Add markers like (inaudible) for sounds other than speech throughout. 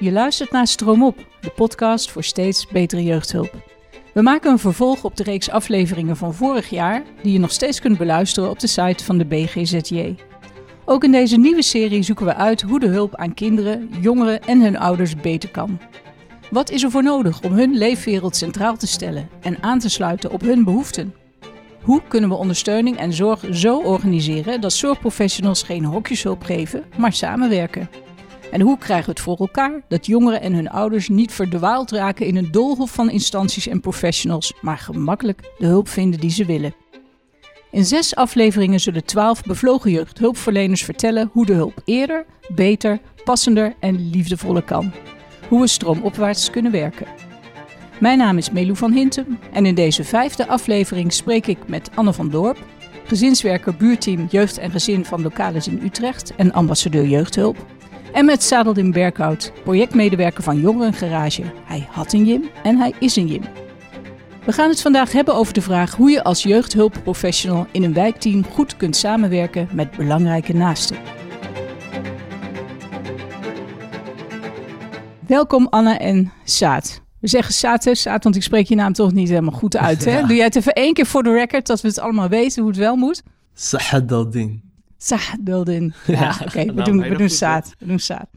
Je luistert naar Stroomop, de podcast voor steeds betere jeugdhulp. We maken een vervolg op de reeks afleveringen van vorig jaar, die je nog steeds kunt beluisteren op de site van de BGZJ. Ook in deze nieuwe serie zoeken we uit hoe de hulp aan kinderen, jongeren en hun ouders beter kan. Wat is er voor nodig om hun leefwereld centraal te stellen en aan te sluiten op hun behoeften? Hoe kunnen we ondersteuning en zorg zo organiseren dat zorgprofessionals geen hokjeshulp geven, maar samenwerken? En hoe krijgen we het voor elkaar dat jongeren en hun ouders niet verdwaald raken in een doolhof van instanties en professionals, maar gemakkelijk de hulp vinden die ze willen? In zes afleveringen zullen twaalf bevlogen jeugdhulpverleners vertellen hoe de hulp eerder, beter, passender en liefdevoller kan. Hoe we stroomopwaarts kunnen werken. Mijn naam is Melou van Hintem en in deze vijfde aflevering spreek ik met Anne van Dorp, gezinswerker buurteam Jeugd en Gezin van Lokalis in Utrecht en ambassadeur Jeugdhulp. En met Sadeldin Berkhout, projectmedewerker van Jongerengarage. Hij had een Jim en hij is een Jim. We gaan het vandaag hebben over de vraag hoe je als jeugdhulpprofessional in een wijkteam goed kunt samenwerken met belangrijke naasten. Welkom Anne en Saad. We zeggen Saad, hè? Saad, want ik spreek je naam toch niet helemaal goed uit. Hè? (laughs) Ja. Doe jij het even één keer voor de record, dat we het allemaal weten hoe het wel moet? Sahadaldin. Saadildin. (laughs) Ja, Ja, oké, we nou, doen, we doen. We doen Saad.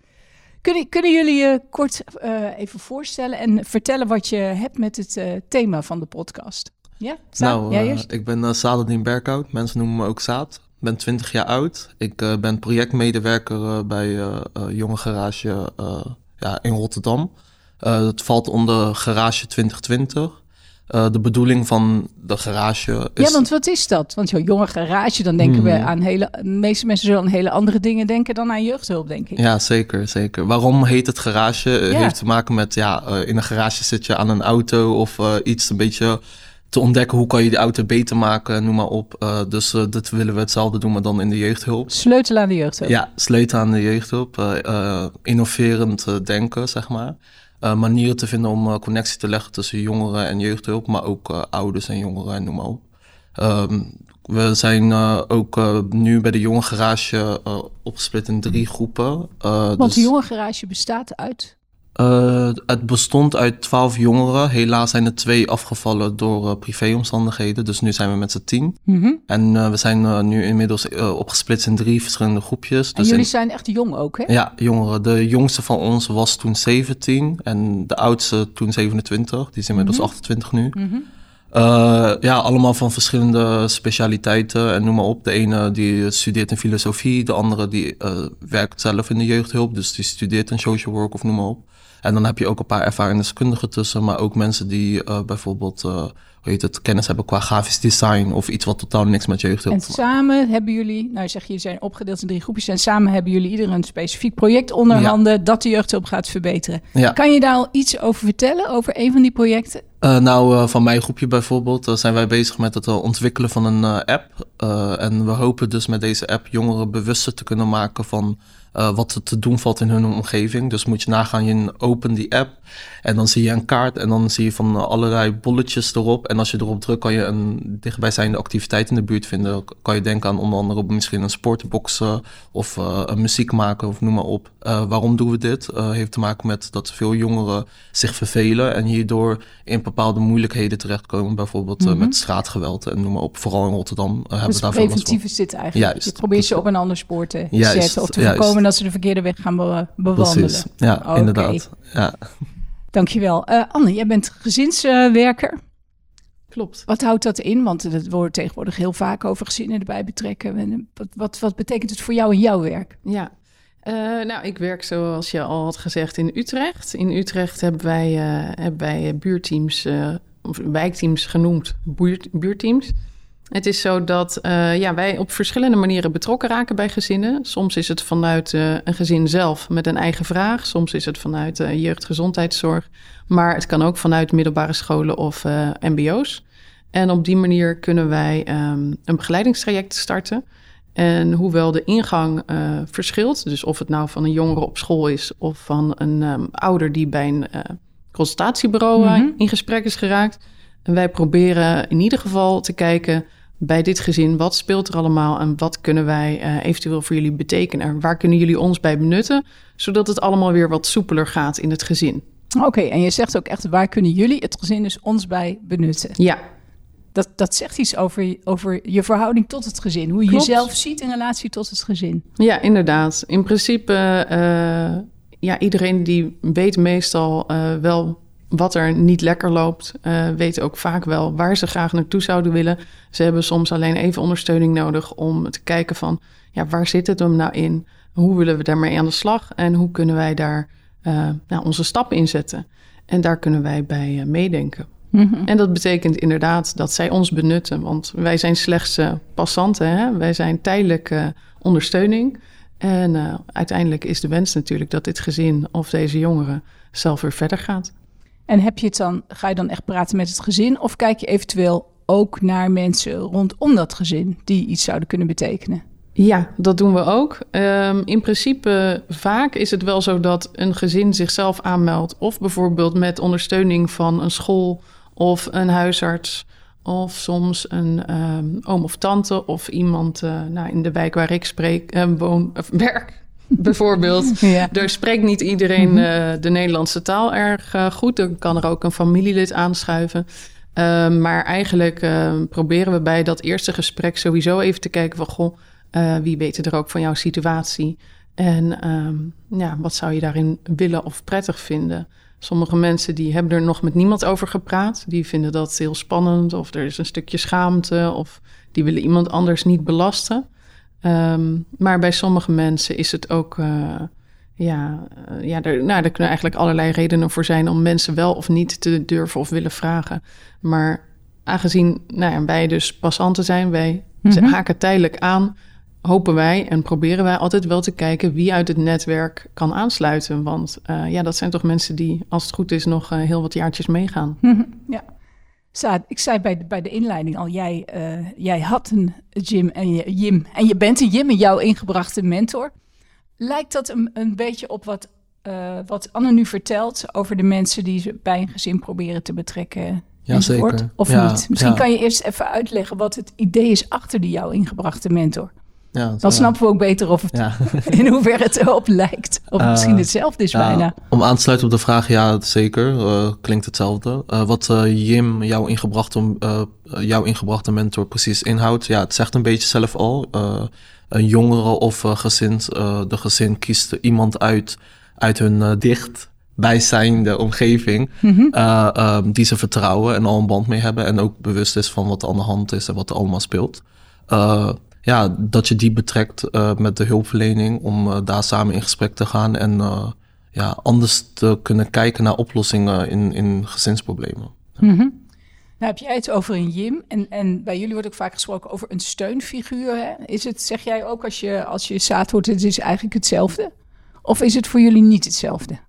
Kunnen, kunnen jullie je kort eh, even voorstellen en vertellen wat je hebt met het eh, thema van de podcast? Ja, Saad, Nou, jij eh, ik ben uh, Sadeldin Berkhout. Mensen noemen me ook Saad. Ik ben 20 jaar oud. Ik eh, ben projectmedewerker bij eh eh, Jonge Garage eh, ja, in Rotterdam. Eh het valt onder Garage 2020. Eh, de bedoeling van de garage is... Ja, want wat is dat? Want zo'n jonge garage, dan denken we Hmm. aan hele... De meeste mensen zullen aan hele andere dingen denken dan aan jeugdhulp, denk ik. Ja, zeker, zeker. Waarom heet het garage? Eh, Ja. Heeft te maken met, ja, eh, in een garage zit je aan een auto of iets een beetje te ontdekken. Hoe kan je die auto beter maken, noem maar op. Dus dat willen we hetzelfde doen, maar dan in de jeugdhulp. Sleutel aan de jeugdhulp. Ja, sleutelen aan de jeugdhulp. innoverend denken, zeg maar. Eh, manieren te vinden om eh, connectie te leggen tussen jongeren en jeugdhulp, maar ook eh, ouders en jongeren en noem maar op. Ehm, we zijn ook nu bij de jonge garage opgesplit in drie groepen. Want dus, de jonge garage bestaat uit... eh, het bestond uit twaalf jongeren. Helaas zijn er twee afgevallen door eh, privéomstandigheden. Dus nu zijn we met z'n tien. Mhm. En eh, we zijn nu inmiddels opgesplitst in drie verschillende groepjes. En Dus jullie in- zijn echt jong ook, hè? ja, jongeren. De jongste van ons was toen 17 en de oudste toen 27. Die is inmiddels 28 nu. Mhm. Ja, allemaal van verschillende specialiteiten en noem maar op. De ene die studeert in filosofie, de andere die werkt zelf in de jeugdhulp. Dus die studeert in social work of noem maar op. En dan heb je ook een paar ervaren deskundigen tussen, maar ook mensen die eh, bijvoorbeeld, eh, hoe heet het, kennis hebben qua grafisch design of iets wat totaal niks met jeugdhulp En samen hebben jullie, nou zeg je, je zijn opgedeeld in drie groepjes. En samen hebben jullie ieder een specifiek project onder Ja. handen dat de jeugdhulp gaat verbeteren. Ja. Kan je daar al iets over vertellen, over een van die projecten? Eh, nou, van mijn groepje bijvoorbeeld zijn wij bezig met het ontwikkelen van een app. En we hopen dus met deze app jongeren bewuster te kunnen maken van eh, wat er te doen valt in hun omgeving. Dus moet je nagaan, je opent die app en dan zie je een kaart en dan zie je van eh, allerlei bolletjes erop. En als je erop drukt kan je een dichtbijzijnde activiteit in de buurt vinden. Kan je denken aan onder andere misschien een sportboxen of eh, muziek maken of noem maar op. Eh, waarom doen we dit? Eh, heeft te maken met dat veel jongeren zich vervelen en hierdoor in bepaalde moeilijkheden terechtkomen. Bijvoorbeeld eh, Mhm. met straatgeweld en noem maar op. Vooral in Rotterdam hebben Dus we daar veel last van. preventief is dit eigenlijk. Juist. je probeert ze op een ander spoor te Juist, zetten of te juist. voorkomen dat ze de verkeerde weg gaan be- bewandelen. Precies, ja, inderdaad. Ja. Dankjewel. Eh Anne, jij bent gezinswerker. Klopt. Wat houdt dat in? Want het wordt tegenwoordig heel vaak over gezinnen erbij betrekken. En Wat, wat, wat betekent het voor jou in jouw werk? Ja. Eh, nou, ik werk zoals je al had gezegd in Utrecht. In Utrecht hebben wij, eh, hebben wij buurteams, eh, of wijkteams genoemd, buurt, buurteams. Het is zo dat ja, wij op verschillende manieren betrokken raken bij gezinnen. Soms is het vanuit een gezin zelf met een eigen vraag. Soms is het vanuit jeugdgezondheidszorg. Maar het kan ook vanuit middelbare scholen of mbo's. En op die manier kunnen wij ehm, een begeleidingstraject starten. En hoewel de ingang eh, verschilt, dus of het nou van een jongere op school is of van een ehm, ouder die bij een eh, consultatiebureau eh, Mhm. in gesprek is geraakt, en wij proberen in ieder geval te kijken bij dit gezin, wat speelt er allemaal en wat kunnen wij uh, eventueel voor jullie betekenen? En waar kunnen jullie ons bij benutten, zodat het allemaal weer wat soepeler gaat in het gezin? Oké, en je zegt ook echt, waar kunnen jullie, het gezin, dus ons bij benutten? Ja. Dat, dat zegt iets over, over je verhouding tot het gezin. Hoe je Klopt. jezelf ziet in relatie tot het gezin. Ja, inderdaad. In principe, uh, ja, iedereen die weet meestal uh, wel wat er niet lekker loopt, uh, weet ook vaak wel waar ze graag naartoe zouden willen. Ze hebben soms alleen even ondersteuning nodig om te kijken van, ja, waar zit het hem nou in? Hoe willen we daarmee aan de slag en hoe kunnen wij daar nou, onze stappen in zetten? En daar kunnen wij bij meedenken. Mm -hmm. En dat betekent inderdaad dat zij ons benutten, want wij zijn slechts passanten, hè? wij zijn tijdelijke ondersteuning. En uiteindelijk is de wens natuurlijk dat dit gezin of deze jongeren zelf weer verder gaat. En heb je het dan, ga je dan echt praten met het gezin of kijk je eventueel ook naar mensen rondom dat gezin die iets zouden kunnen betekenen? Ja, dat doen we ook. Um, in principe, vaak is het wel zo dat een gezin zichzelf aanmeldt, of bijvoorbeeld met ondersteuning van een school of een huisarts, of soms een um, oom of tante, of iemand uh, nou, in de wijk waar ik spreek, uh, woon, of (laughs) werk, bijvoorbeeld. (laughs) ja. Er spreekt niet iedereen uh, de Nederlandse taal erg goed. Dan kan er ook een familielid aanschuiven. Uh, maar eigenlijk proberen we bij dat eerste gesprek sowieso even te kijken van... goh, wie weet er ook van jouw situatie? En um, ja, wat zou je daarin willen of prettig vinden? Sommige mensen die hebben er nog met niemand over gepraat. Die vinden dat heel spannend of er is een stukje schaamte... of die willen iemand anders niet belasten. Um, maar bij sommige mensen is het ook, uh, ja, uh, ja er, nou, er kunnen eigenlijk allerlei redenen voor zijn om mensen wel of niet te durven of willen vragen. Maar aangezien nou ja, wij dus passanten zijn, wij mm-hmm. haken tijdelijk aan, hopen wij en proberen wij altijd wel te kijken wie uit het netwerk kan aansluiten. Want uh, ja, dat zijn toch mensen die, als het goed is, nog heel wat jaartjes meegaan. (laughs) Ja. Saad, ik zei bij de, bij de inleiding al, jij, uh, jij had een Jim en je, Jim en je bent een Jim en jouw ingebrachte mentor. Lijkt dat een, een beetje op wat, uh, wat Anne nu vertelt over de mensen die ze bij een gezin proberen te betrekken? Ja, zeker. Of ja, niet? Misschien ja. kan je eerst even uitleggen wat het idee is achter die jouw ingebrachte mentor. Ja, Dan snappen we ook beter of het, Ja. (laughs) in hoeverre het erop lijkt. Of Uh, misschien hetzelfde is Ja, bijna. Om aan te sluiten op de vraag, ja, zeker. eh, klinkt hetzelfde. Eh, wat eh, Jim, jouw ingebrachte, eh, jouw ingebrachte mentor, precies inhoudt, ja, het zegt een beetje zelf al. Eh, een jongere of eh, gezins, eh, de gezin kiest iemand uit, uit hun eh, dicht bijzijnde omgeving, eh, ehm, die ze vertrouwen en al een band mee hebben en ook bewust is van wat er aan de hand is en wat er allemaal speelt. Ja, dat je die betrekt eh, met de hulpverlening om eh, daar samen in gesprek te gaan en eh, ja, anders te kunnen kijken naar oplossingen in, in gezinsproblemen. Mhm. Nou heb jij het over een Jim en, en bij jullie wordt ook vaak gesproken over een steunfiguur. Hè? Is het, zeg jij ook als je, als je zaad wordt, het is eigenlijk hetzelfde? Of is het voor jullie niet hetzelfde?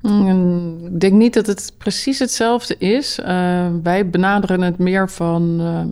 Mm, Ik denk niet dat het precies hetzelfde is. Uh, wij benaderen het meer van uh,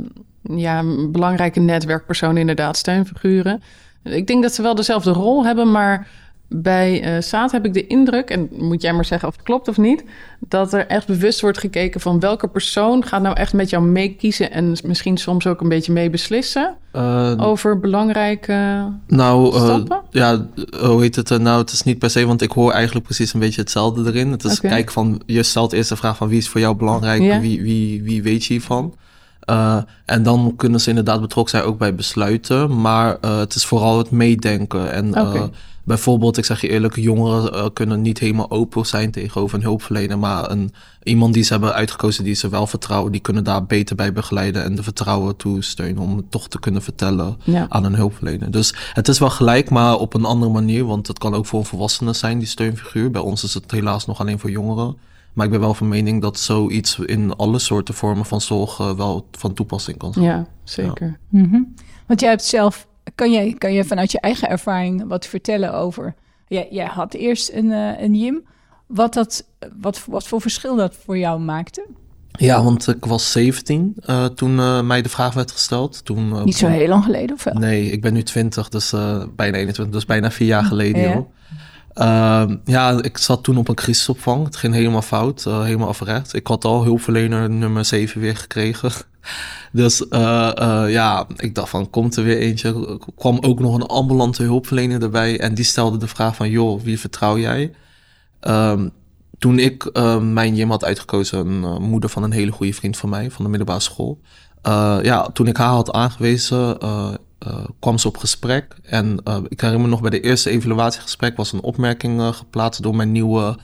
ja, een belangrijke netwerkpersoon, inderdaad, steunfiguren. Ik denk dat ze wel dezelfde rol hebben, maar bij uh, Saad heb ik de indruk, en moet jij maar zeggen of het klopt of niet, dat er echt bewust wordt gekeken van welke persoon gaat nou echt met jou meekiezen en misschien soms ook een beetje mee beslissen Eh, over belangrijke. Nou, eh, Stappen? ja, hoe heet het? nou, het is niet per se, want ik hoor eigenlijk precies een beetje hetzelfde erin. Het is kijken van, je stelt eerst de vraag van wie is voor jou belangrijk, wie, wie, wie weet je hiervan? Eh, en dan kunnen ze inderdaad betrokken zijn ook bij besluiten, maar eh, het is vooral het meedenken. En eh, bijvoorbeeld, ik zeg je eerlijk, jongeren kunnen niet helemaal open zijn tegenover een hulpverlener, maar een, iemand die ze hebben uitgekozen die ze wel vertrouwen, die kunnen daar beter bij begeleiden en de vertrouwen toesteunen om het toch te kunnen vertellen Ja. aan een hulpverlener. Dus het is wel gelijk, maar op een andere manier. Want het kan ook voor een volwassene zijn, die steunfiguur. Bij ons is het helaas nog alleen voor jongeren. Maar ik ben wel van mening dat zoiets in alle soorten vormen van zorg eh, wel van toepassing kan zijn. Ja, zeker. Mhm. Want jij hebt zelf, kan jij, kan je vanuit je eigen ervaring wat vertellen over? Jij, jij had eerst een, eh, een Jim. Wat, dat, wat, wat voor verschil dat voor jou maakte? Ja, want ik was 17 eh, toen eh, mij de vraag werd gesteld. Toen, Niet zo heel lang geleden, of wel? Nee, ik ben nu 20, dus eh, bijna 21, dus bijna vier jaar geleden. Ja. joh. Ehm, ja, ik zat toen op een crisisopvang. Het ging helemaal fout, uh, helemaal afrecht. Ik had al hulpverlener nummer 7 weer gekregen. (laughs) Dus uh, uh, ja, ik dacht van, komt er weer eentje? Er kwam ook nog een ambulante hulpverlener erbij. En die stelde de vraag van, joh, wie vertrouw jij? Um, toen ik ehm, mijn gym had uitgekozen, een moeder van een hele goede vriend van mij, van de middelbare school. ja, toen ik haar had aangewezen, uh, kwam ze op gesprek. En uh, ik herinner me nog bij de eerste evaluatiegesprek was een opmerking uh, geplaatst door mijn nieuwe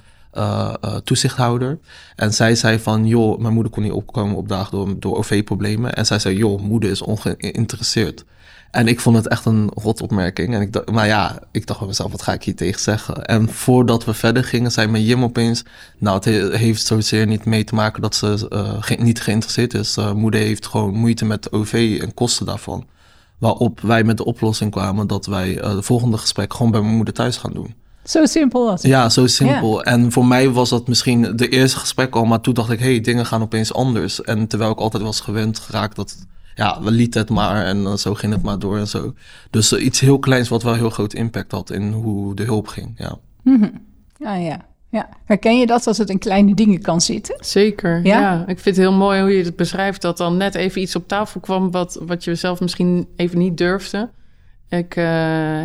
toezichthouder. En zij zei van, joh, mijn moeder kon niet opkomen op dagen door, door OV-problemen. En zij zei, joh, moeder is ongeïnteresseerd. En ik vond het echt een rot opmerking. En ik dacht, maar ja, ik dacht bij mezelf, wat ga ik hier tegen zeggen? En voordat we verder gingen, zei mijn Jim opeens... Nou, het heeft zozeer niet mee te maken dat ze niet geïnteresseerd is. Moeder heeft gewoon moeite met OV en kosten daarvan. Waarop wij met de oplossing kwamen dat wij uh, de volgende gesprek gewoon bij mijn moeder thuis gaan doen. Zo simpel was het. Ja, zo simpel. En voor mij was dat misschien de eerste gesprek al, maar toen dacht ik, hé, hey, dingen gaan opeens anders. En terwijl ik altijd was gewend geraakt dat, ja, we lieten het maar en zo ging het maar door en zo. Dus uh, iets heel kleins wat wel heel groot impact had in hoe de hulp ging, ja. Mm -hmm. Ja, ja. Ja. Herken je dat als het in kleine dingen kan zitten? Zeker, ja? Ik vind het heel mooi hoe je het beschrijft... dat dan net even iets op tafel kwam... wat, wat je zelf misschien even niet durfde. Ik uh,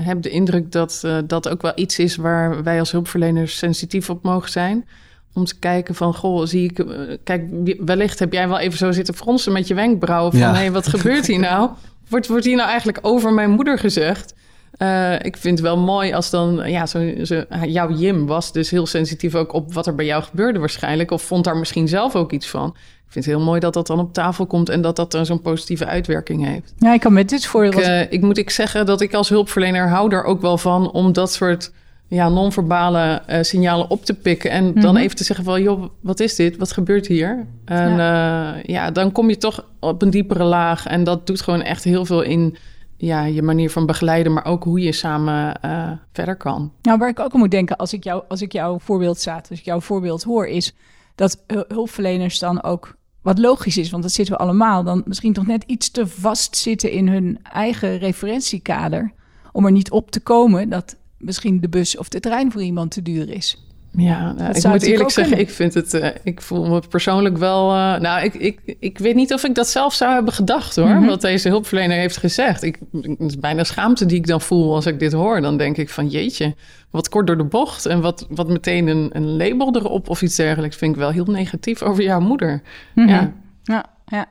heb de indruk dat uh, dat ook wel iets is... waar wij als hulpverleners sensitief op mogen zijn... om te kijken van, goh, zie ik... Uh, kijk, wellicht heb jij wel even zo zitten fronsen met je wenkbrauwen... van, hé, hey, wat gebeurt hier nou? (laughs) Wordt, wordt hier nou eigenlijk over mijn moeder gezegd? Uh, ik vind het wel mooi als dan, ja, zo, zo, jouw Jim was dus heel sensitief ook op wat er bij jou gebeurde waarschijnlijk. Of vond daar misschien zelf ook iets van. Ik vind het heel mooi dat dat dan op tafel komt en dat dat dan zo'n positieve uitwerking heeft. Ja, ik kan met dit voorbeeld. Ik, uh, ik moet ik zeggen dat ik als hulpverlener hou er ook wel van om dat soort ja, non-verbale uh, signalen op te pikken. En mm -hmm. dan even te zeggen van, joh, wat is dit? Wat gebeurt hier? En ja. ja, dan kom je toch op een diepere laag. En dat doet gewoon echt heel veel in ja, je manier van begeleiden, maar ook hoe je samen uh, verder kan. Nou, waar ik ook aan moet denken als ik, jou, als ik jouw voorbeeld staat, als ik jouw voorbeeld hoor, is dat hulpverleners dan ook, wat logisch is, want dat zitten we allemaal, dan misschien toch net iets te vast zitten in hun eigen referentiekader, om er niet op te komen dat misschien de bus of de trein voor iemand te duur is. Ja, nou, ik moet eerlijk zeggen, ik vind het, uh, ik voel me persoonlijk wel. Uh, nou, ik, ik, ik weet niet of ik dat zelf zou hebben gedacht hoor. Mm -hmm. Wat deze hulpverlener heeft gezegd. Ik, het is bijna schaamte die ik dan voel als ik dit hoor. Dan denk ik van jeetje, wat kort door de bocht. En wat, wat meteen een, een label erop of iets dergelijks. Vind ik wel heel negatief over jouw moeder. Mm -hmm. Ja, ja. ja.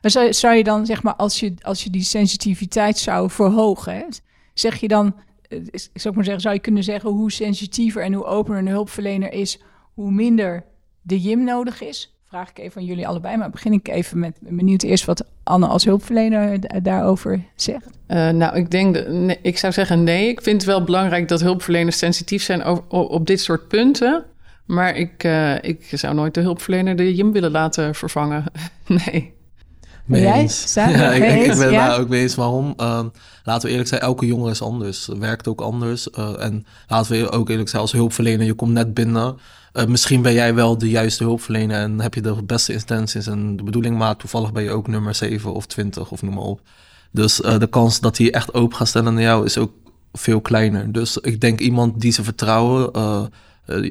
Zou, zou je dan zeg maar, als je, als je die sensitiviteit zou verhogen, hè, zeg je dan is, zou ik maar zeggen, zou je kunnen zeggen hoe sensitiever en hoe opener een hulpverlener is, hoe minder de JIM nodig is? Vraag ik even aan jullie allebei, maar begin ik even met benieuwd eerst wat Anne als hulpverlener daarover zegt. Uh, nou, ik denk, ik zou zeggen nee. Ik vind het wel belangrijk dat hulpverleners sensitief zijn op, dit soort punten. Maar ik, uh, ik zou nooit de hulpverlener de JIM willen laten vervangen. (laughs) nee. Mee Jij? Ja, ik, ik, ben ja? daar ook mee eens. Waarom? Uh, laten we eerlijk zijn, elke jongen is anders. Werkt ook anders. Uh, en laten we ook eerlijk zijn, als hulpverlener, je komt net binnen. Uh, misschien ben jij wel de juiste hulpverlener en heb je de beste intenties en de bedoeling, maar toevallig ben je ook nummer 7 of 20 of noem maar op. Dus de kans dat hij echt open gaat stellen naar jou is ook veel kleiner. Dus ik denk iemand die ze vertrouwen eh,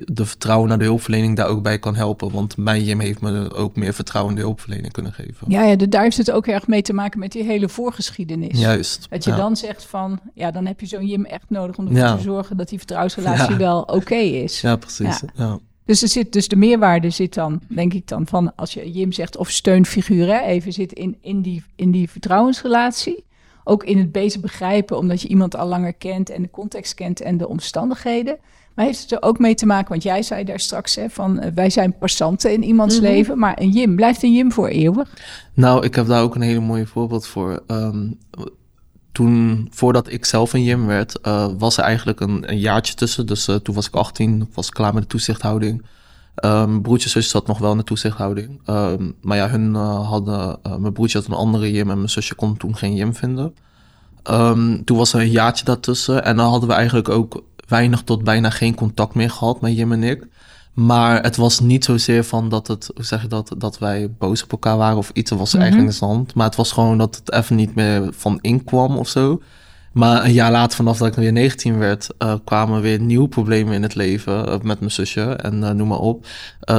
de vertrouwen naar de hulpverlening daar ook bij kan helpen. Want mijn Jim heeft me ook meer vertrouwen in de hulpverlening kunnen geven. Ja, ja daar heeft het ook erg mee te maken met die hele voorgeschiedenis. Juist. Dat je ja. dan zegt van, ja, dan heb je zo'n Jim echt nodig om ervoor ja. te zorgen dat die vertrouwensrelatie wel oké okay is. Ja, precies. Ja. Dus, er zit, dus de meerwaarde zit dan, denk ik dan, van als je Jim zegt of steunfiguur, hè, even zit in, in, die, in die vertrouwensrelatie. Ook in het beter begrijpen, omdat je iemand al langer kent en de context kent en de omstandigheden. Maar heeft het er ook mee te maken, want jij zei daar straks hè, van uh, wij zijn passanten in iemands mm -hmm. leven, maar een Jim, blijft een Jim voor eeuwig? Nou, ik heb daar ook een hele mooie voorbeeld voor. Um, toen, voordat ik zelf een Jim werd, uh, was er eigenlijk een, een jaartje tussen. Dus uh, toen was ik 18, was ik klaar met de toezichthouding. Um, broertje en zusje zat nog wel in de toezichthouding. Um, maar ja, hun hadden, mijn broertje had een andere Jim en mijn zusje kon toen geen Jim vinden. Um, toen was er een jaartje daartussen en dan hadden we eigenlijk ook weinig tot bijna geen contact meer gehad met Jim en ik. Maar het was niet zozeer van dat het, hoe zeg je dat, dat wij boos op elkaar waren of iets. Er was -hmm. eigenlijk in de hand. Maar het was gewoon dat het even niet meer van inkwam of zo. Maar een jaar later, vanaf dat ik weer 19 werd, uh, kwamen weer nieuwe problemen in het leven uh, met mijn zusje en uh, noem maar op.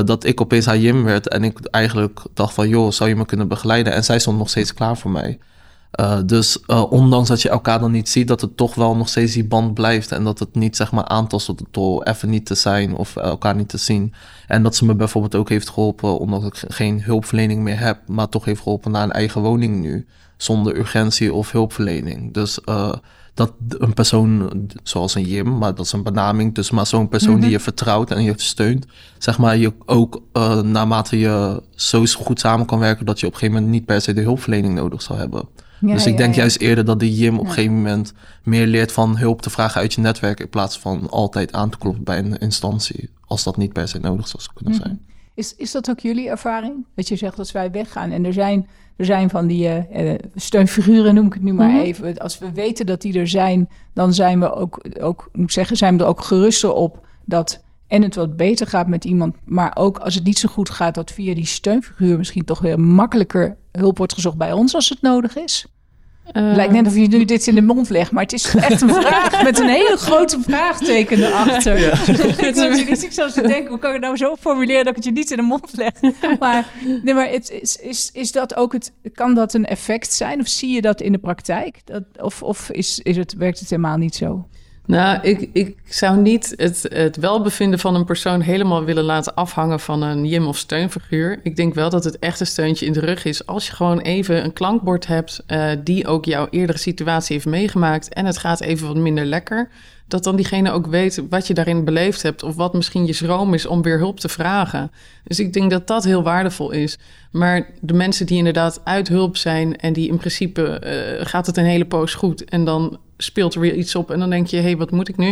dat ik opeens haar Jim werd en ik eigenlijk dacht van, joh, zou je me kunnen begeleiden? En zij stond nog steeds klaar voor mij. Dus ondanks dat je elkaar dan niet ziet, dat het toch wel nog steeds die band blijft. En dat het niet zeg maar aantast door even niet te zijn of elkaar niet te zien. En dat ze me bijvoorbeeld ook heeft geholpen, omdat ik geen hulpverlening meer heb, maar toch heeft geholpen naar een eigen woning nu zonder urgentie of hulpverlening. Dus uh, dat een persoon, zoals een Jim, maar dat is een benaming, dus maar zo'n persoon die mhm. je vertrouwt en je steunt, zeg maar, je ook naarmate je zo goed samen kan werken, dat je op een gegeven moment niet per se de hulpverlening nodig zal hebben. Dus ik denk juist eerder dat de Jim op een gegeven moment meer leert van hulp te vragen uit je netwerk in plaats van altijd aan te kloppen bij een instantie, als dat niet per se nodig zou kunnen mhm. zijn. Is, is dat ook jullie ervaring? Dat je zegt als wij weggaan en er zijn er zijn van die uh, steunfiguren, noem ik het nu maar mhm. even. Als we weten dat die er zijn, dan zijn we ook, ook, moet zeggen, zijn we er ook geruster op dat en het wat beter gaat met iemand, maar ook als het niet zo goed gaat, dat via die steunfiguur misschien toch weer makkelijker hulp wordt gezocht bij ons als het nodig is. Uh, Lijkt net of je nu dit in de mond legt, maar het is echt een vraag met een hele grote vraagteken erachter. Ja. (laughs) ik zit niet (laughs) zo te denken, hoe kan je het nou zo formuleren dat ik het je niet in de mond leg? (laughs) Maar, nee, maar het, is, is, is dat ook het, kan dat een effect zijn? Of zie je dat in de praktijk? Dat, of of is, is het, werkt het helemaal niet zo? Nou, ik, ik zou niet het, het welbevinden van een persoon helemaal willen laten afhangen van een jim of steunfiguur. Ik denk wel dat het echt een steuntje in de rug is als je gewoon even een klankbord hebt uh, die ook jouw eerdere situatie heeft meegemaakt en het gaat even wat minder lekker. Dat dan diegene ook weet wat je daarin beleefd hebt of wat misschien je schroom is om weer hulp te vragen. Dus ik denk dat dat heel waardevol is. Maar de mensen die inderdaad uit hulp zijn en die in principe uh, gaat het een hele poos goed en dan speelt er weer iets op en dan denk je, hé, hey, wat moet ik nu?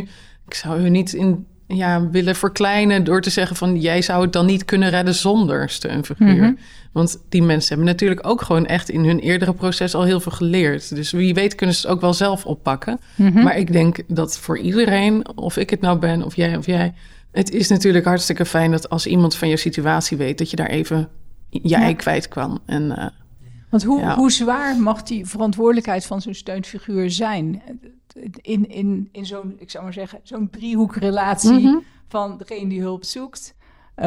Ik zou hun niet in, ja, willen verkleinen door te zeggen van jij zou het dan niet kunnen redden zonder steunfiguur. Mhm. Want die mensen hebben natuurlijk ook gewoon echt in hun eerdere proces al heel veel geleerd. Dus wie weet kunnen ze het ook wel zelf oppakken. Mhm. Maar ik denk dat voor iedereen, of ik het nou ben of jij of jij, het is natuurlijk hartstikke fijn dat als iemand van je situatie weet, dat je daar even ei kwijt kan. En uh, want hoe, hoe zwaar mag die verantwoordelijkheid van zo'n steunfiguur zijn? In, in, in zo'n, ik zou maar zeggen, zo'n driehoekrelatie mm van degene die hulp zoekt, uh,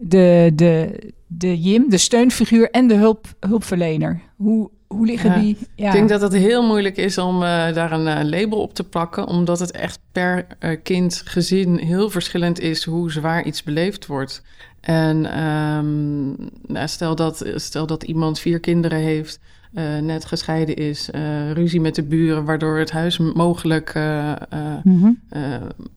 de, de, de JIM, de steunfiguur en de hulp, hulpverlener. Hoe, hoe liggen die? Ja. Ik denk dat het heel moeilijk is om uh, daar een uh, label op te plakken, omdat het echt per kind, gezin heel verschillend is hoe zwaar iets beleefd wordt. En um, nou, stel, dat, stel dat iemand vier kinderen heeft, uh, net gescheiden is, uh, ruzie met de buren, waardoor het huis mogelijk uh, mm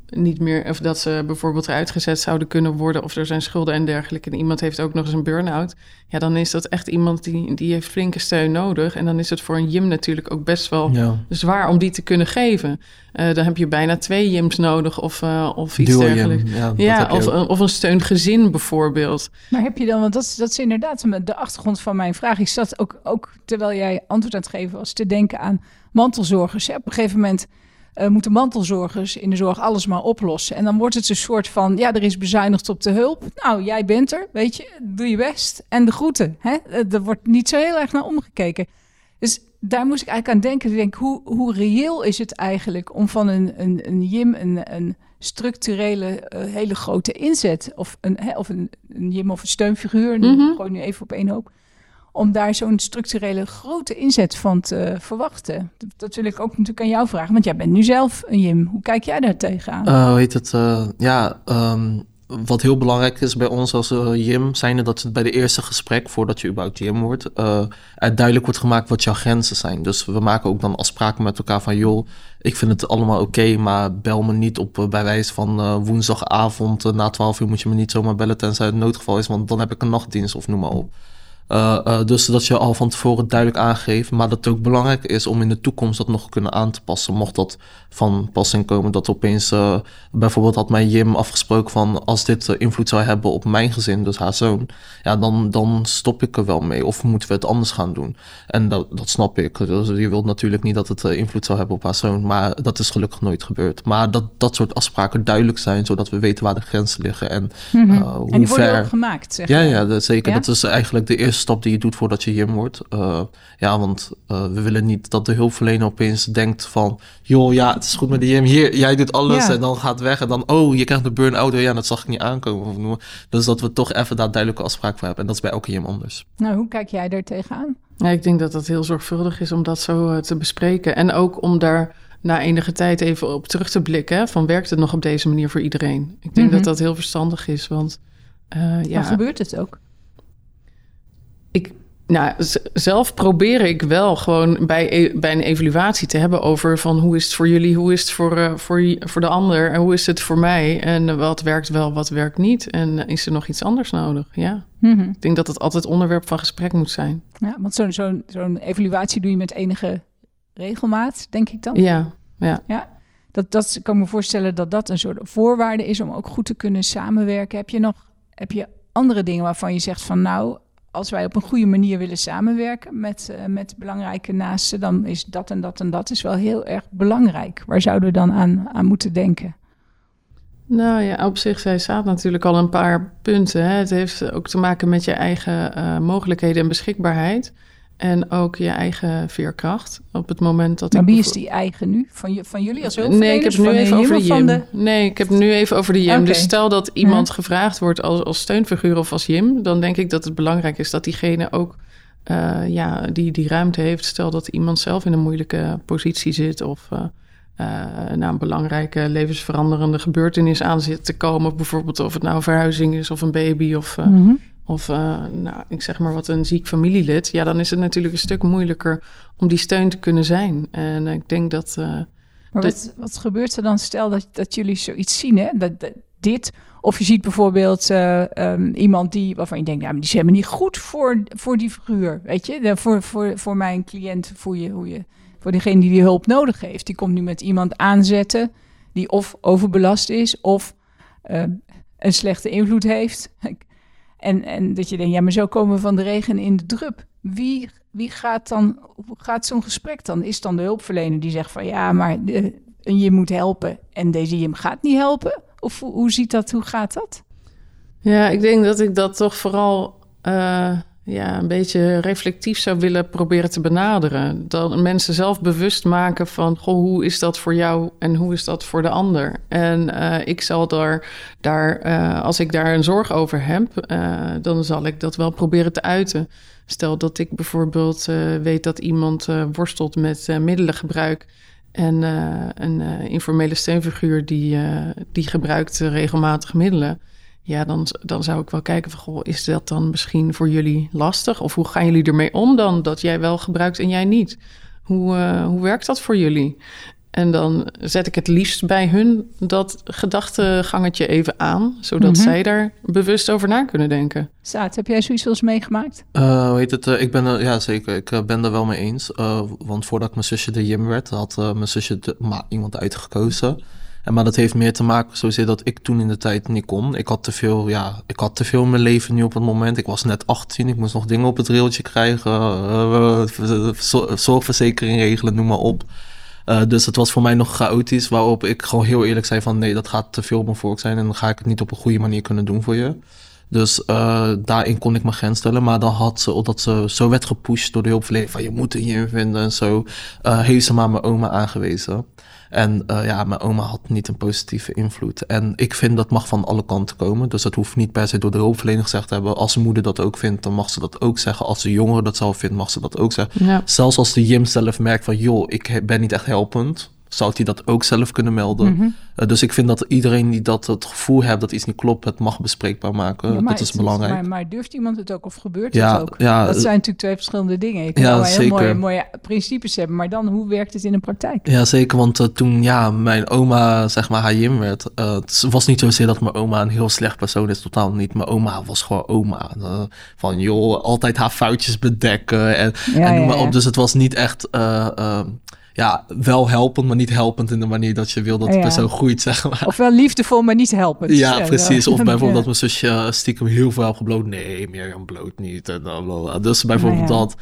niet meer, of dat ze bijvoorbeeld eruit gezet zouden kunnen worden, of er zijn schulden en dergelijke. En iemand heeft ook nog eens een burn-out. Ja, dan is dat echt iemand die, die heeft flinke steun nodig. En dan is het voor een gym natuurlijk ook best wel zwaar om die te kunnen geven. Uh, dan heb je bijna twee gyms nodig of, uh, of iets dergelijks. Ja, ja of, of een steungezin bijvoorbeeld. Maar heb je dan, want dat, dat is inderdaad de achtergrond van mijn vraag. Ik zat ook, ook terwijl jij antwoord aan het geven was, te denken aan mantelzorgers. Op een gegeven moment uh, moeten mantelzorgers in de zorg alles maar oplossen. En dan wordt het een soort van, ja, er is bezuinigd op de hulp. Nou, jij bent er, weet je, doe je best. En de groeten, hè? Eh, er wordt niet zo heel erg naar omgekeken. Dus daar moest ik eigenlijk aan denken. Ik denk, hoe, hoe reëel is het eigenlijk om van een, een, een JIM een, een structurele, uh, hele grote inzet... of een, hè, of een, een JIM of een steunfiguur, mm -hmm. gewoon nu even op één hoop om daar zo'n structurele grote inzet van te verwachten? Dat, wil ik ook natuurlijk aan jou vragen, want jij bent nu zelf een Jim. Hoe kijk jij daar tegenaan? Uh, heet het? Uh, ja, um, wat heel belangrijk is bij ons als uh, Jim, zijn dat het bij de eerste gesprek, voordat je überhaupt Jim wordt, uh, duidelijk wordt gemaakt wat jouw grenzen zijn. Dus we maken ook dan afspraken met elkaar van, joh, ik vind het allemaal oké, maar bel me niet op bij wijze van woensdagavond na 12 uur moet je me niet zomaar bellen tenzij het noodgeval is, want dan heb ik een nachtdienst of noem maar op. Uh, uh, dus dat je al van tevoren duidelijk aangeeft. Maar dat het ook belangrijk is om in de toekomst dat nog kunnen aan te passen. Mocht dat van passing komen dat opeens... Uh, bijvoorbeeld had mijn Jim afgesproken van... als dit invloed zou hebben op mijn gezin, dus haar zoon... ja, dan, dan stop ik er wel mee. Of moeten we het anders gaan doen? En dat, dat snap ik. Dus je wilt natuurlijk niet dat het invloed zou hebben op haar zoon. Maar dat is gelukkig nooit gebeurd. Maar dat dat soort afspraken duidelijk zijn... zodat we weten waar de grenzen liggen. En, mm -hmm. hoe en die worden ook gemaakt, zeg Ja, ja dat, zeker. Ja? Dat is eigenlijk de eerste eerste stap die je doet voordat je Jim wordt. Uh, ja, want uh, we willen niet dat de hulpverlener opeens denkt van... joh, ja, het is goed met de Jim, hier, jij doet alles en dan gaat weg. En dan, oh, je krijgt een burn-out, oh ja, dat zag ik niet aankomen. Dus dat we toch even daar duidelijke afspraak voor hebben. En dat is bij elke Jim anders. Nou, hoe kijk jij daar tegenaan? Ja, ik denk dat het heel zorgvuldig is om dat zo te bespreken. En ook om daar na enige tijd even op terug te blikken. Van werkt het nog op deze manier voor iedereen? Ik denk dat dat heel verstandig is, want... Uh, ja, maar gebeurt het ook? Ik, nou, zelf probeer ik wel gewoon bij, e, bij een evaluatie te hebben over van hoe is het voor jullie, hoe is het voor, uh, voor, voor de ander en hoe is het voor mij en wat werkt wel, wat werkt niet en is er nog iets anders nodig? Ja, mm -hmm. ik denk dat het altijd onderwerp van gesprek moet zijn. Ja, want zo'n zo'n zo'n evaluatie doe je met enige regelmaat, denk ik dan? Ja, ja. ja? Dat, dat kan me voorstellen dat dat een soort voorwaarde is om ook goed te kunnen samenwerken. Heb je nog heb je andere dingen waarvan je zegt van nou, als wij op een goede manier willen samenwerken met, uh, met belangrijke naasten, dan is dat en dat en dat is wel heel erg belangrijk. Waar zouden we dan aan, aan moeten denken? Nou ja, op zich, zij staat natuurlijk al een paar punten. Hè. Het heeft ook te maken met je eigen uh, mogelijkheden en beschikbaarheid. En ook je eigen veerkracht. Op het moment dat maar ik. wie is die eigen nu? Van, je, van jullie als hulpverleners? Nee, ik heb nu even over de JIM. De... Nee, ik heb nu even over de JIM. Okay. Dus stel dat iemand ja. gevraagd wordt als, als steunfiguur of als JIM, dan denk ik dat het belangrijk is dat diegene ook uh, ja, die, die ruimte heeft. Stel dat iemand zelf in een moeilijke positie zit of uh, uh, naar een belangrijke levensveranderende gebeurtenis aan zit te komen. Bijvoorbeeld of het nou een verhuizing is of een baby of. Mm -hmm of uh, nou, ik zeg maar wat een ziek familielid, ja, dan is het natuurlijk een stuk moeilijker om die steun te kunnen zijn. En ik denk dat. Uh, maar wat, wat gebeurt er dan? Stel dat, dat jullie zoiets zien, hè? Dat, dat dit. Of je ziet bijvoorbeeld uh, um, iemand die, waarvan je denkt, ja, maar die is helemaal niet goed voor, voor die figuur. Weet je, de, voor, voor, voor mijn cliënt, voor, je, hoe je, voor degene die die hulp nodig heeft. Die komt nu met iemand aanzetten die of overbelast is of een slechte invloed heeft. (laughs) En, en dat je denkt, ja, maar zo komen we van de regen in de drup. Wie, wie gaat dan, hoe gaat zo'n gesprek dan? Is dan de hulpverlener die zegt van ja, maar de, je moet helpen en deze je gaat niet helpen? Of hoe, hoe ziet dat, hoe gaat dat? Ja, ik denk dat ik dat toch vooral uh, ja, een beetje reflectief zou willen proberen te benaderen. Dat mensen zelf bewust maken van, goh, hoe is dat voor jou en hoe is dat voor de ander? En uh, ik zal daar, daar uh, als ik daar een zorg over heb, uh, dan zal ik dat wel proberen te uiten. Stel dat ik bijvoorbeeld weet dat iemand worstelt met middelengebruik. En een informele steunfiguur die, die gebruikt regelmatig middelen ja, dan, dan zou ik wel kijken van, goh, is dat dan misschien voor jullie lastig? Of hoe gaan jullie ermee om dan, dat jij wel gebruikt en jij niet? Hoe, uh, hoe werkt dat voor jullie? En dan zet ik het liefst bij hun dat gedachtengangetje even aan, zodat mm -hmm. zij daar bewust over na kunnen denken. Saat, heb jij zoiets wel eens meegemaakt? Uh, hoe heet het? Uh, ik ben er, ja zeker, ik uh, ben er wel mee eens. want voordat ik mijn zusje de Jim werd, had mijn zusje de, maar, iemand uitgekozen. En maar dat heeft meer te maken zozeer dat ik toen in de tijd niet kon. Ik had te veel, ja, ik had te veel in mijn leven nu op het moment. Ik was net 18, ik moest nog dingen op het railtje krijgen. Uh, zorgverzekering regelen, noem maar op. Uh, dus het was voor mij nog chaotisch, waarop ik gewoon heel eerlijk zei van nee, dat gaat te veel op mijn vork zijn en dan ga ik het niet op een goede manier kunnen doen voor je. Dus uh, daarin kon ik mijn grens stellen. Maar dan had ze, omdat ze zo werd gepusht door de hulpverlener van je moet er je vinden en zo, uh, heeft ze maar mijn oma aangewezen. En uh, ja, mijn oma had niet een positieve invloed. En ik vind dat mag van alle kanten komen. Dus dat hoeft niet per se door de hulpverlener gezegd te hebben. Als een moeder dat ook vindt, dan mag ze dat ook zeggen. Als de jongere dat zelf vindt, mag ze dat ook zeggen. Ja. Zelfs als de Jim zelf merkt van, joh, ik ben niet echt helpend zou hij dat ook zelf kunnen melden. Mm -hmm. uh, dus ik vind dat iedereen die dat het gevoel heeft dat iets niet klopt, het mag bespreekbaar maken. Ja, dat is belangrijk. maar, maar, durft iemand het ook of gebeurt ja, het ook? Ja, dat zijn natuurlijk twee verschillende dingen. Ik kan ja, heel mooie, mooie principes hebben, maar dan hoe werkt het in de praktijk? Ja, zeker. Want uh, toen ja, mijn oma zeg maar Hayim werd, uh, het was niet zozeer dat mijn oma een heel slecht persoon is, totaal niet. Mijn oma was gewoon oma. van joh, altijd haar foutjes bedekken en, en noem maar op. Dus het was niet echt ja, wel helpend, maar niet helpend in de manier dat je wil dat de persoon groeit, zeg maar. Ofwel liefdevol, maar niet helpend. Ja, precies. Of (laughs) bijvoorbeeld dat mijn zusje stiekem heel veel heeft gebloot. Nee, Mirjam bloot niet. En dan, dus bijvoorbeeld dat.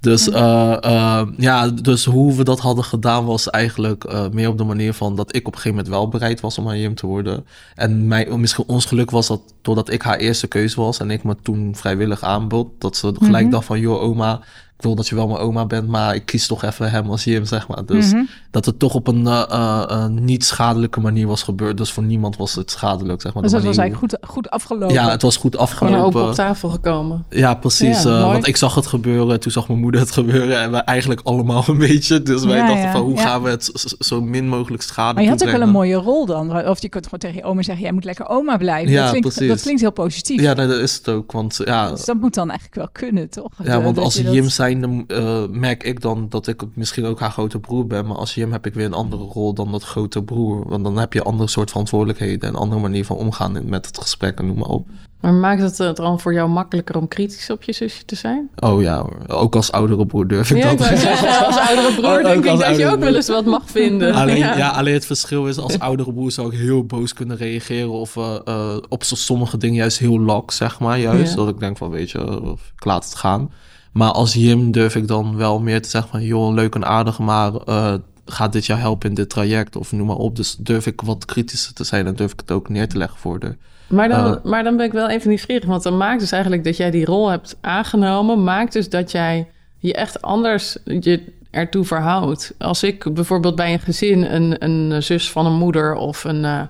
Dus, uh, uh, ja, dus hoe we dat hadden gedaan was eigenlijk uh, meer op de manier van dat ik op een gegeven moment wel bereid was om aan Jim te worden. En mij, misschien ons geluk was dat doordat ik haar eerste keuze was en ik me toen vrijwillig aanbod, dat ze gelijk mm -hmm. dacht van, joh oma, wil dat je wel mijn oma bent, maar ik kies toch even hem als Jim, zeg maar. Dus -hmm. Dat het toch op een uh, uh, niet schadelijke manier was gebeurd. Dus voor niemand was het schadelijk, zeg maar. Dus dat was eigenlijk goed, goed afgelopen? Ja, het was goed afgelopen. Gewoon op tafel gekomen. Ja, precies. Ja, uh, want ik zag het gebeuren, toen zag mijn moeder het gebeuren en wij eigenlijk allemaal een beetje. Dus wij ja, dachten ja, van, hoe gaan we het zo min mogelijk schade Maar je had ook wel een mooie rol dan. Of je kunt gewoon tegen je oma zeggen, jij moet lekker oma blijven. Ja, dat, klinkt, precies. dat klinkt heel positief. Ja, nee, dat is het ook. Want, ja, dus dat moet dan eigenlijk wel kunnen, toch? Ja, want als Jim dat... zijnde merk ik dan dat ik misschien ook haar grote broer ben. Maar als Jim heb ik weer een andere rol dan dat grote broer. Want dan heb je een andere soort verantwoordelijkheden en een andere manier van omgaan met het gesprek en noem maar op. Maar maakt het het dan voor jou makkelijker om kritisch op je zusje te zijn? Oh ja, ook als oudere broer durf ik ja, dat. Ik zeggen, als oudere broer (laughs) denk ik dat je ook wel eens wat mag vinden. (laughs) Alleen, ja. ja. alleen het verschil is, als oudere broer zou ik heel boos kunnen reageren. Of uh, uh, op sommige dingen juist heel lak, zeg maar. Juist, ja. dat ik denk van, weet je, ik laat het gaan. Maar als Jim durf ik dan wel meer te zeggen van... joh, leuk en aardig, maar uh, gaat dit jou helpen in dit traject? Of noem maar op. Dus durf ik wat kritischer te zijn... en durf ik het ook neer te leggen voor de... Maar dan, uh, maar dan ben ik wel even nieuwsgierig. Want dan maakt dus eigenlijk dat jij die rol hebt aangenomen... maakt dus dat jij je echt anders je ertoe verhoudt. Als ik bijvoorbeeld bij een gezin een, een zus van een moeder... of een, uh,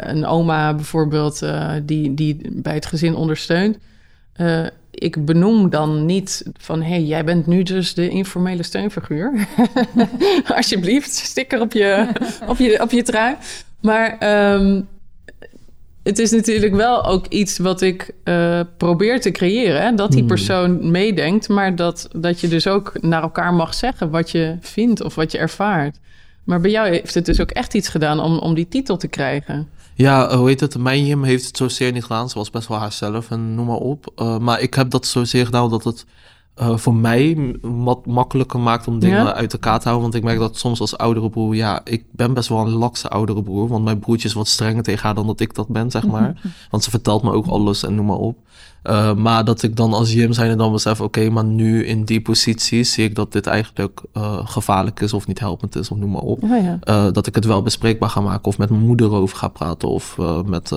een oma bijvoorbeeld die, die bij het gezin ondersteunt ik benoem dan niet van... hé, hey, jij bent nu dus de informele steunfiguur. (laughs) Alsjeblieft, sticker op je, op je, op je trui. Maar um, het is natuurlijk wel ook iets wat ik uh, probeer te creëren. Hè? Dat die persoon meedenkt, maar dat, dat je dus ook naar elkaar mag zeggen... wat je vindt of wat je ervaart. Maar bij jou heeft het dus ook echt iets gedaan om, om die titel te krijgen. Ja, hoe heet het? Mijn Jim heeft het zozeer niet gedaan. Ze was best wel haarzelf en noem maar op. Uh, maar ik heb dat zozeer gedaan dat het uh, voor mij wat makkelijker maakt om dingen ja? uit elkaar te houden. Want ik merk dat soms als oudere broer, ja, ik ben best wel een lakse oudere broer. Want mijn broertje is wat strenger tegen haar dan dat ik dat ben, zeg maar. (laughs) want ze vertelt me ook alles en noem maar op. Uh, maar dat ik dan als Jim zijn en dan besef, oké, okay, maar nu in die positie zie ik dat dit eigenlijk uh, gevaarlijk is of niet helpend is of noem maar op. Oh ja. uh, dat ik het wel bespreekbaar ga maken of met mijn moeder over ga praten of met,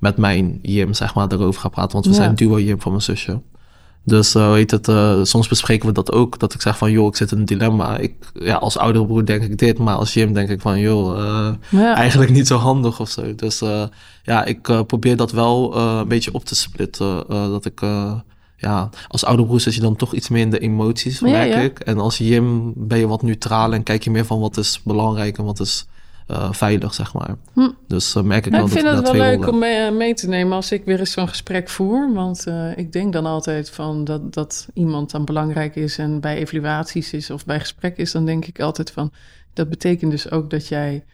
met mijn Jim, zeg maar, erover ga praten. Want we ja. zijn duo Jim van mijn zusje. Dus uh, weet het, uh, soms bespreken we dat ook. Dat ik zeg van, joh, ik zit in een dilemma. Ik, ja, als oudere broer denk ik dit, maar als Jim denk ik van, joh, uh, ja. eigenlijk niet zo handig of zo. Dus ja, ik probeer dat wel een beetje op te splitten. dat ik, ja, als oudere broer zit je dan toch iets meer in de emoties, merk ja, ik. En als Jim ben je wat neutraal en kijk je meer van wat is belangrijk en wat is uh, veilig, zeg maar. Hm. Dus uh, merk ik nou, wel ik vind dat het wel leuk om mee, mee, te nemen als ik weer eens zo'n gesprek voer. Want uh, ik denk dan altijd van dat, dat iemand dan belangrijk is en bij evaluaties is of bij gesprek is, dan denk ik altijd van dat betekent dus ook dat jij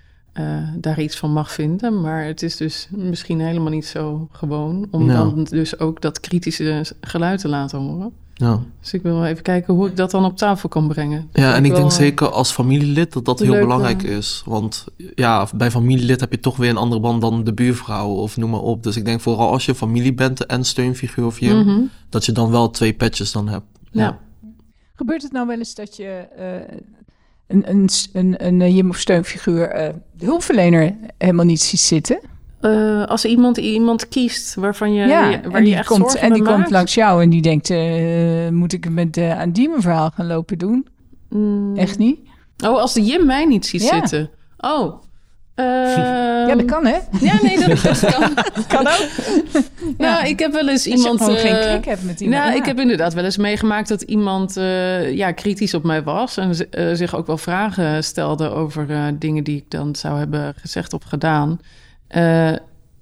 daar iets van mag vinden. Maar het is dus misschien helemaal niet zo gewoon om ja. dan dus ook dat kritische geluid te laten horen. Ja. Dus ik wil even kijken hoe ik dat dan op tafel kan brengen. Ja, en ik, ik denk zeker als familielid dat dat heel belangrijk uh, is. Want ja, bij familielid heb je toch weer een andere band dan de buurvrouw of noem maar op. Dus ik denk vooral als je familie bent en steunfiguur of je, Mhm. mm -hmm. dat je dan wel twee petjes dan hebt. Ja. ja. Gebeurt het nou wel eens dat je uh, een, een, een, een, een Jim of steunfiguur uh, de hulpverlener helemaal niet ziet zitten? Uh, als iemand iemand kiest waarvan je, ja, je, waar en die je echt komt, en die maakt. komt langs jou en die denkt: uh, moet ik met uh, aan die mevrouw gaan lopen doen? Mm. Echt niet? Oh, als de Jim mij niet ziet ja. zitten. Oh. (laughs) ja, dat kan, hè? (laughs) Ja, nee, dat, dat kan. (laughs) kan ook. Nou, ja. ik heb wel eens iemand. Als je geen klik hebt met iemand. Nou, ja. ik heb inderdaad wel eens meegemaakt dat iemand ja, kritisch op mij was. En zich ook wel vragen stelde over dingen die ik dan zou hebben gezegd of gedaan. Uh,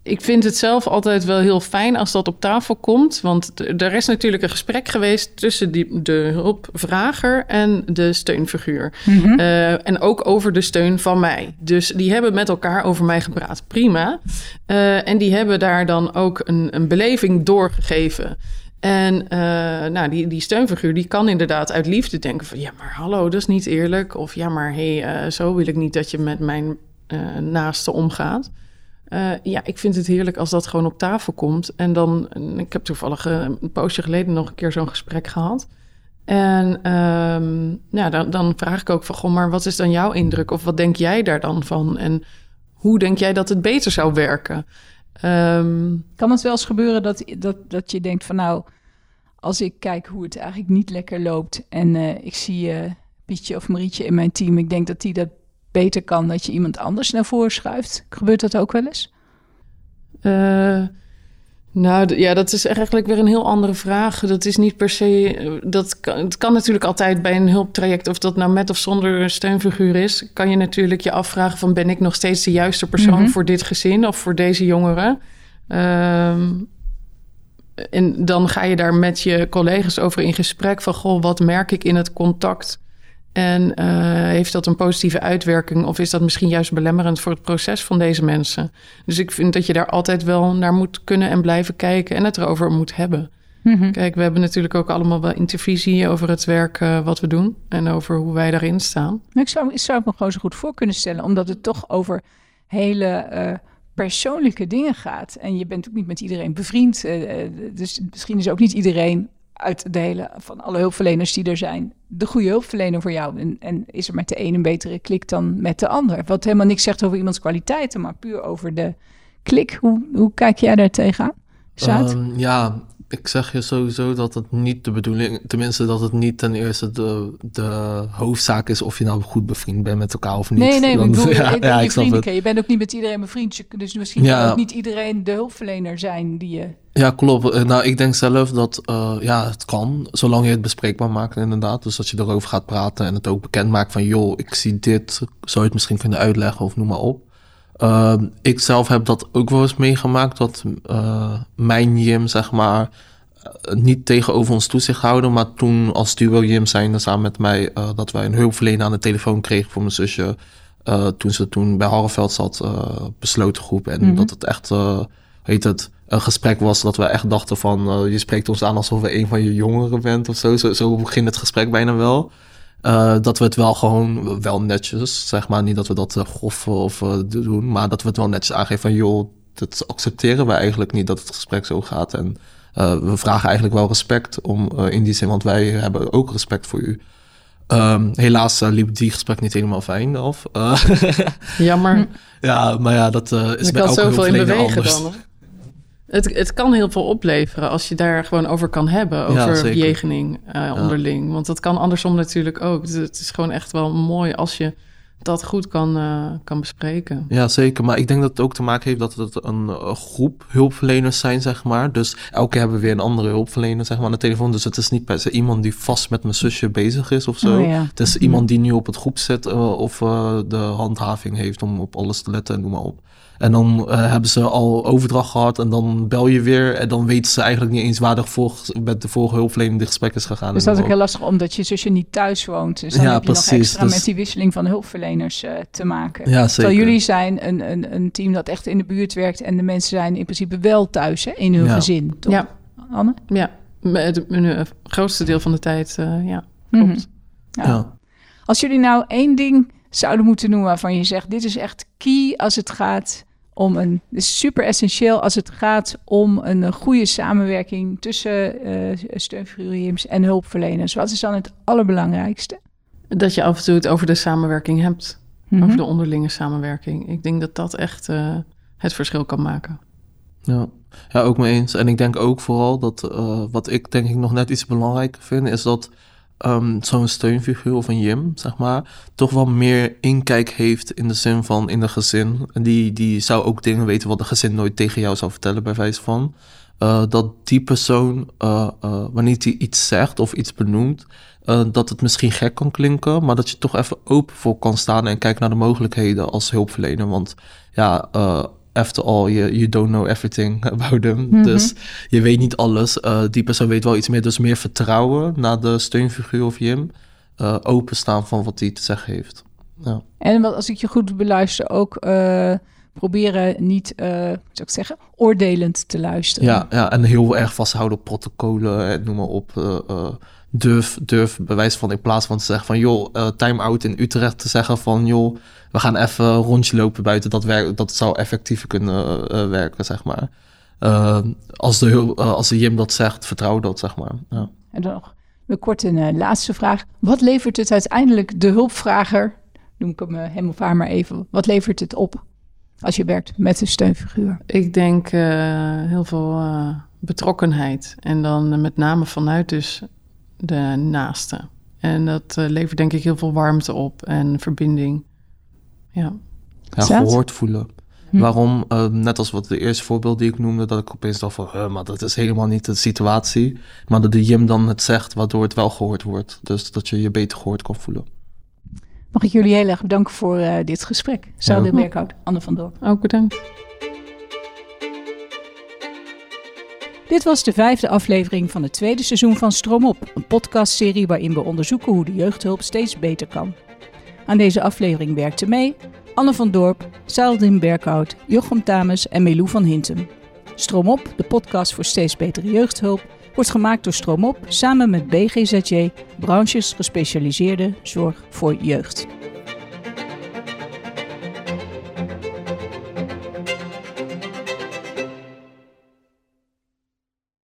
ik vind het zelf altijd wel heel fijn als dat op tafel komt. Want er is natuurlijk een gesprek geweest tussen die, de hulpvrager en de steunfiguur. Mhm. Mm -hmm. uh, en ook over de steun van mij. Dus die hebben met elkaar over mij gepraat. Prima. Uh, en die hebben daar dan ook een, een beleving doorgegeven. En uh, nou, die, die steunfiguur die kan inderdaad uit liefde denken van... ja, maar hallo, dat is niet eerlijk. Of ja, maar hé, hey, zo wil ik niet dat je met mijn naaste omgaat. Uh, ja, ik vind het heerlijk als dat gewoon op tafel komt. En dan, ik heb toevallig uh, een poosje geleden nog een keer zo'n gesprek gehad. En ja, dan, dan vraag ik ook van, goh, maar wat is dan jouw indruk? Of wat denk jij daar dan van? En hoe denk jij dat het beter zou werken? Ehm, kan het wel eens gebeuren dat, dat, dat je denkt van nou, als ik kijk hoe het eigenlijk niet lekker loopt en uh, ik zie Pietje of Marietje in mijn team, ik denk dat die dat beter kan, dat je iemand anders naar voren schuift. Gebeurt dat ook wel eens? Uh, nou ja, dat is eigenlijk weer een heel andere vraag. Dat is niet per se. Dat kan, het kan natuurlijk altijd bij een hulptraject, of dat nou met of zonder steunfiguur is, kan je natuurlijk je afvragen: van ben ik nog steeds de juiste persoon mm -hmm. voor dit gezin of voor deze jongeren? Um, en dan ga je daar met je collega's over in gesprek van goh, wat merk ik in het contact? En uh, heeft dat een positieve uitwerking of is dat misschien juist belemmerend voor het proces van deze mensen? Dus ik vind dat je daar altijd wel naar moet kunnen en blijven kijken en het erover moet hebben. Mm -hmm. Kijk, we hebben natuurlijk ook allemaal wel intervisie over het werk uh, wat we doen en over hoe wij daarin staan. Ik zou, ik zou het me gewoon zo goed voor kunnen stellen, omdat het toch over hele uh, persoonlijke dingen gaat. En je bent ook niet met iedereen bevriend. dus misschien is ook niet iedereen uit de hele, van alle hulpverleners die er zijn, de goede hulpverlener voor jou. En, en is er met de een een betere klik dan met de ander? Wat helemaal niks zegt over iemands kwaliteiten, maar puur over de klik. Hoe, hoe kijk jij daar tegenaan? Um, ja, ik zeg je sowieso dat het niet de bedoeling, tenminste dat het niet ten eerste de, de hoofdzaak is of je nou goed bevriend bent met elkaar of niet. Nee, nee, Dan, ik (laughs) bedoel, ja, je, ja, ik snap. Je bent ook niet met iedereen bevriend, dus misschien kan ook niet iedereen de hulpverlener zijn die je... Ja, klopt. Eh, Nou, ik denk zelf dat uh, ja, het kan, zolang je het bespreekbaar maakt inderdaad. Dus dat je erover gaat praten en het ook bekend maakt van... joh, ik zie dit, zou je het misschien kunnen uitleggen of noem maar op. Uh, ik zelf heb dat ook wel eens meegemaakt, dat uh, mijn Jim, zeg maar... uh, niet tegenover ons toezicht houden, maar toen als duo Jim zijnde samen met mij... uh, dat wij een hulpverlener aan de telefoon kregen voor mijn zusje... Toen ze toen bij Harreveld zat, besloten groep. En Mhm. dat het echt, heet het, een gesprek was dat we echt dachten van... je spreekt ons aan alsof we een van je jongeren bent of zo. Zo, zo ging het gesprek bijna wel. Uh, dat we het wel gewoon, wel netjes, zeg maar. Niet dat we dat uh, grof of uh, doen, maar dat we het wel netjes aangeven van... joh, dat accepteren we eigenlijk niet dat het gesprek zo gaat. En we vragen eigenlijk wel respect om in die zin, want wij hebben ook respect voor u. Um, helaas uh, liep die gesprek niet helemaal fijn af. Uh, (laughs) Jammer. ja, maar ja, dat uh, is Er bij kan elke zoveel in hulpverlener anders. dan. Het, het kan heel veel opleveren als je daar gewoon over kan hebben. Over zeker. bejegening uh, onderling. Want dat kan andersom natuurlijk ook. Dus het is gewoon echt wel mooi als je dat goed kan, uh, kan bespreken. Ja, zeker. Maar ik denk dat het ook te maken heeft dat het een uh, groep hulpverleners zijn, zeg maar. Dus elke keer hebben we weer een andere hulpverlener, zeg maar, aan de telefoon. Dus het is niet per se iemand die vast met mijn zusje bezig is of zo. Oh, ja. Het is iemand die nu op het groep zit uh, of de handhaving heeft om op alles te letten en noem maar op. En dan uh, hebben ze al overdracht gehad en dan bel je weer. En dan weten ze eigenlijk niet eens waar de vorige, met de vorige hulpverlener de gesprek is gegaan. Dus dat is ook heel lastig omdat je zusje niet thuis woont. Dus dan Ja, heb je nog extra Dus- met die wisseling van hulpverleners uh, te maken. Ja, zeker. Terwijl jullie zijn een, een, een team dat echt in de buurt werkt en de mensen zijn in principe wel thuis hè, in hun Ja. gezin. Toch? Ja, Anne? ja. Het, het grootste deel van de tijd, uh, ja. Mhm. Klopt. Ja. Ja. Als jullie nou één ding zouden moeten noemen waarvan je zegt: dit is echt key als het gaat om een. Is super essentieel als het gaat om een eh, goede samenwerking tussen uh, steunfiguren en hulpverleners. Wat is dan het allerbelangrijkste? Dat je af en toe het over de samenwerking hebt. Mhm. Over de onderlinge samenwerking. Ik denk dat dat echt uh, het verschil kan maken. Ja. ja, ook mee eens. En ik denk ook vooral dat uh, wat ik denk ik nog net iets belangrijker vind, is dat um, zo'n steunfiguur of een Jim, zeg maar, toch wel meer inkijk heeft in de zin van in de gezin. En die, die zou ook dingen weten wat de gezin nooit tegen jou zou vertellen, bij wijze van. Uh, dat die persoon, uh, wanneer hij iets zegt of iets benoemt, dat het misschien gek kan klinken, maar dat je toch even open voor kan staan en kijken naar de mogelijkheden als hulpverlener. Want ja, after all, you, you don't know everything (laughs) about them. Mm -hmm. Dus je weet niet alles. Uh, die persoon weet wel iets meer. Dus meer vertrouwen naar de steunfiguur of Jim. Uh, openstaan van wat hij te zeggen heeft. Ja. En wat, als ik je goed beluister, ook uh, proberen niet, zou ik zeggen, oordelend te luisteren. Ja, ja, en heel erg vasthouden op protocollen en noem maar op. Durf, durf bewijs van in plaats van te zeggen van joh, uh, time-out in Utrecht te zeggen van joh, we gaan even een rondje lopen buiten. Dat, werk, dat zou effectiever kunnen uh, werken, zeg maar. Uh, als, de, uh, als de Jim dat zegt, vertrouw dat, zeg maar. Ja. En dan nog, Een korte uh, laatste vraag. Wat levert het uiteindelijk de hulpvrager, noem ik hem, hem of haar maar even, wat levert het op als je werkt met een steunfiguur? Ik denk heel veel betrokkenheid. En dan met name vanuit dus de naaste. En dat levert denk ik heel veel warmte op en verbinding. Ja. Ja, gehoord voelen. Hm. Waarom, uh, net als wat de eerste voorbeeld die ik noemde, dat ik opeens dacht van, maar dat is helemaal niet de situatie. Maar dat de Jim dan het zegt, waardoor het wel gehoord wordt. Dus dat je je beter gehoord kan voelen. Mag ik jullie heel erg bedanken voor uh, dit gesprek. Zou de Werkhout, Anne van Dorp. Ook bedankt. Dit was de vijfde aflevering van het tweede seizoen van Stroom Op, een podcastserie waarin we onderzoeken hoe de jeugdhulp steeds beter kan. Aan deze aflevering werkte mee Anne van Dorp, Saldin Berkhout, Jochem Tames en Melou van Hintem. Stroomop, de podcast voor steeds betere jeugdhulp, wordt gemaakt door Stroomop samen met BGZJ, branches gespecialiseerde zorg voor jeugd.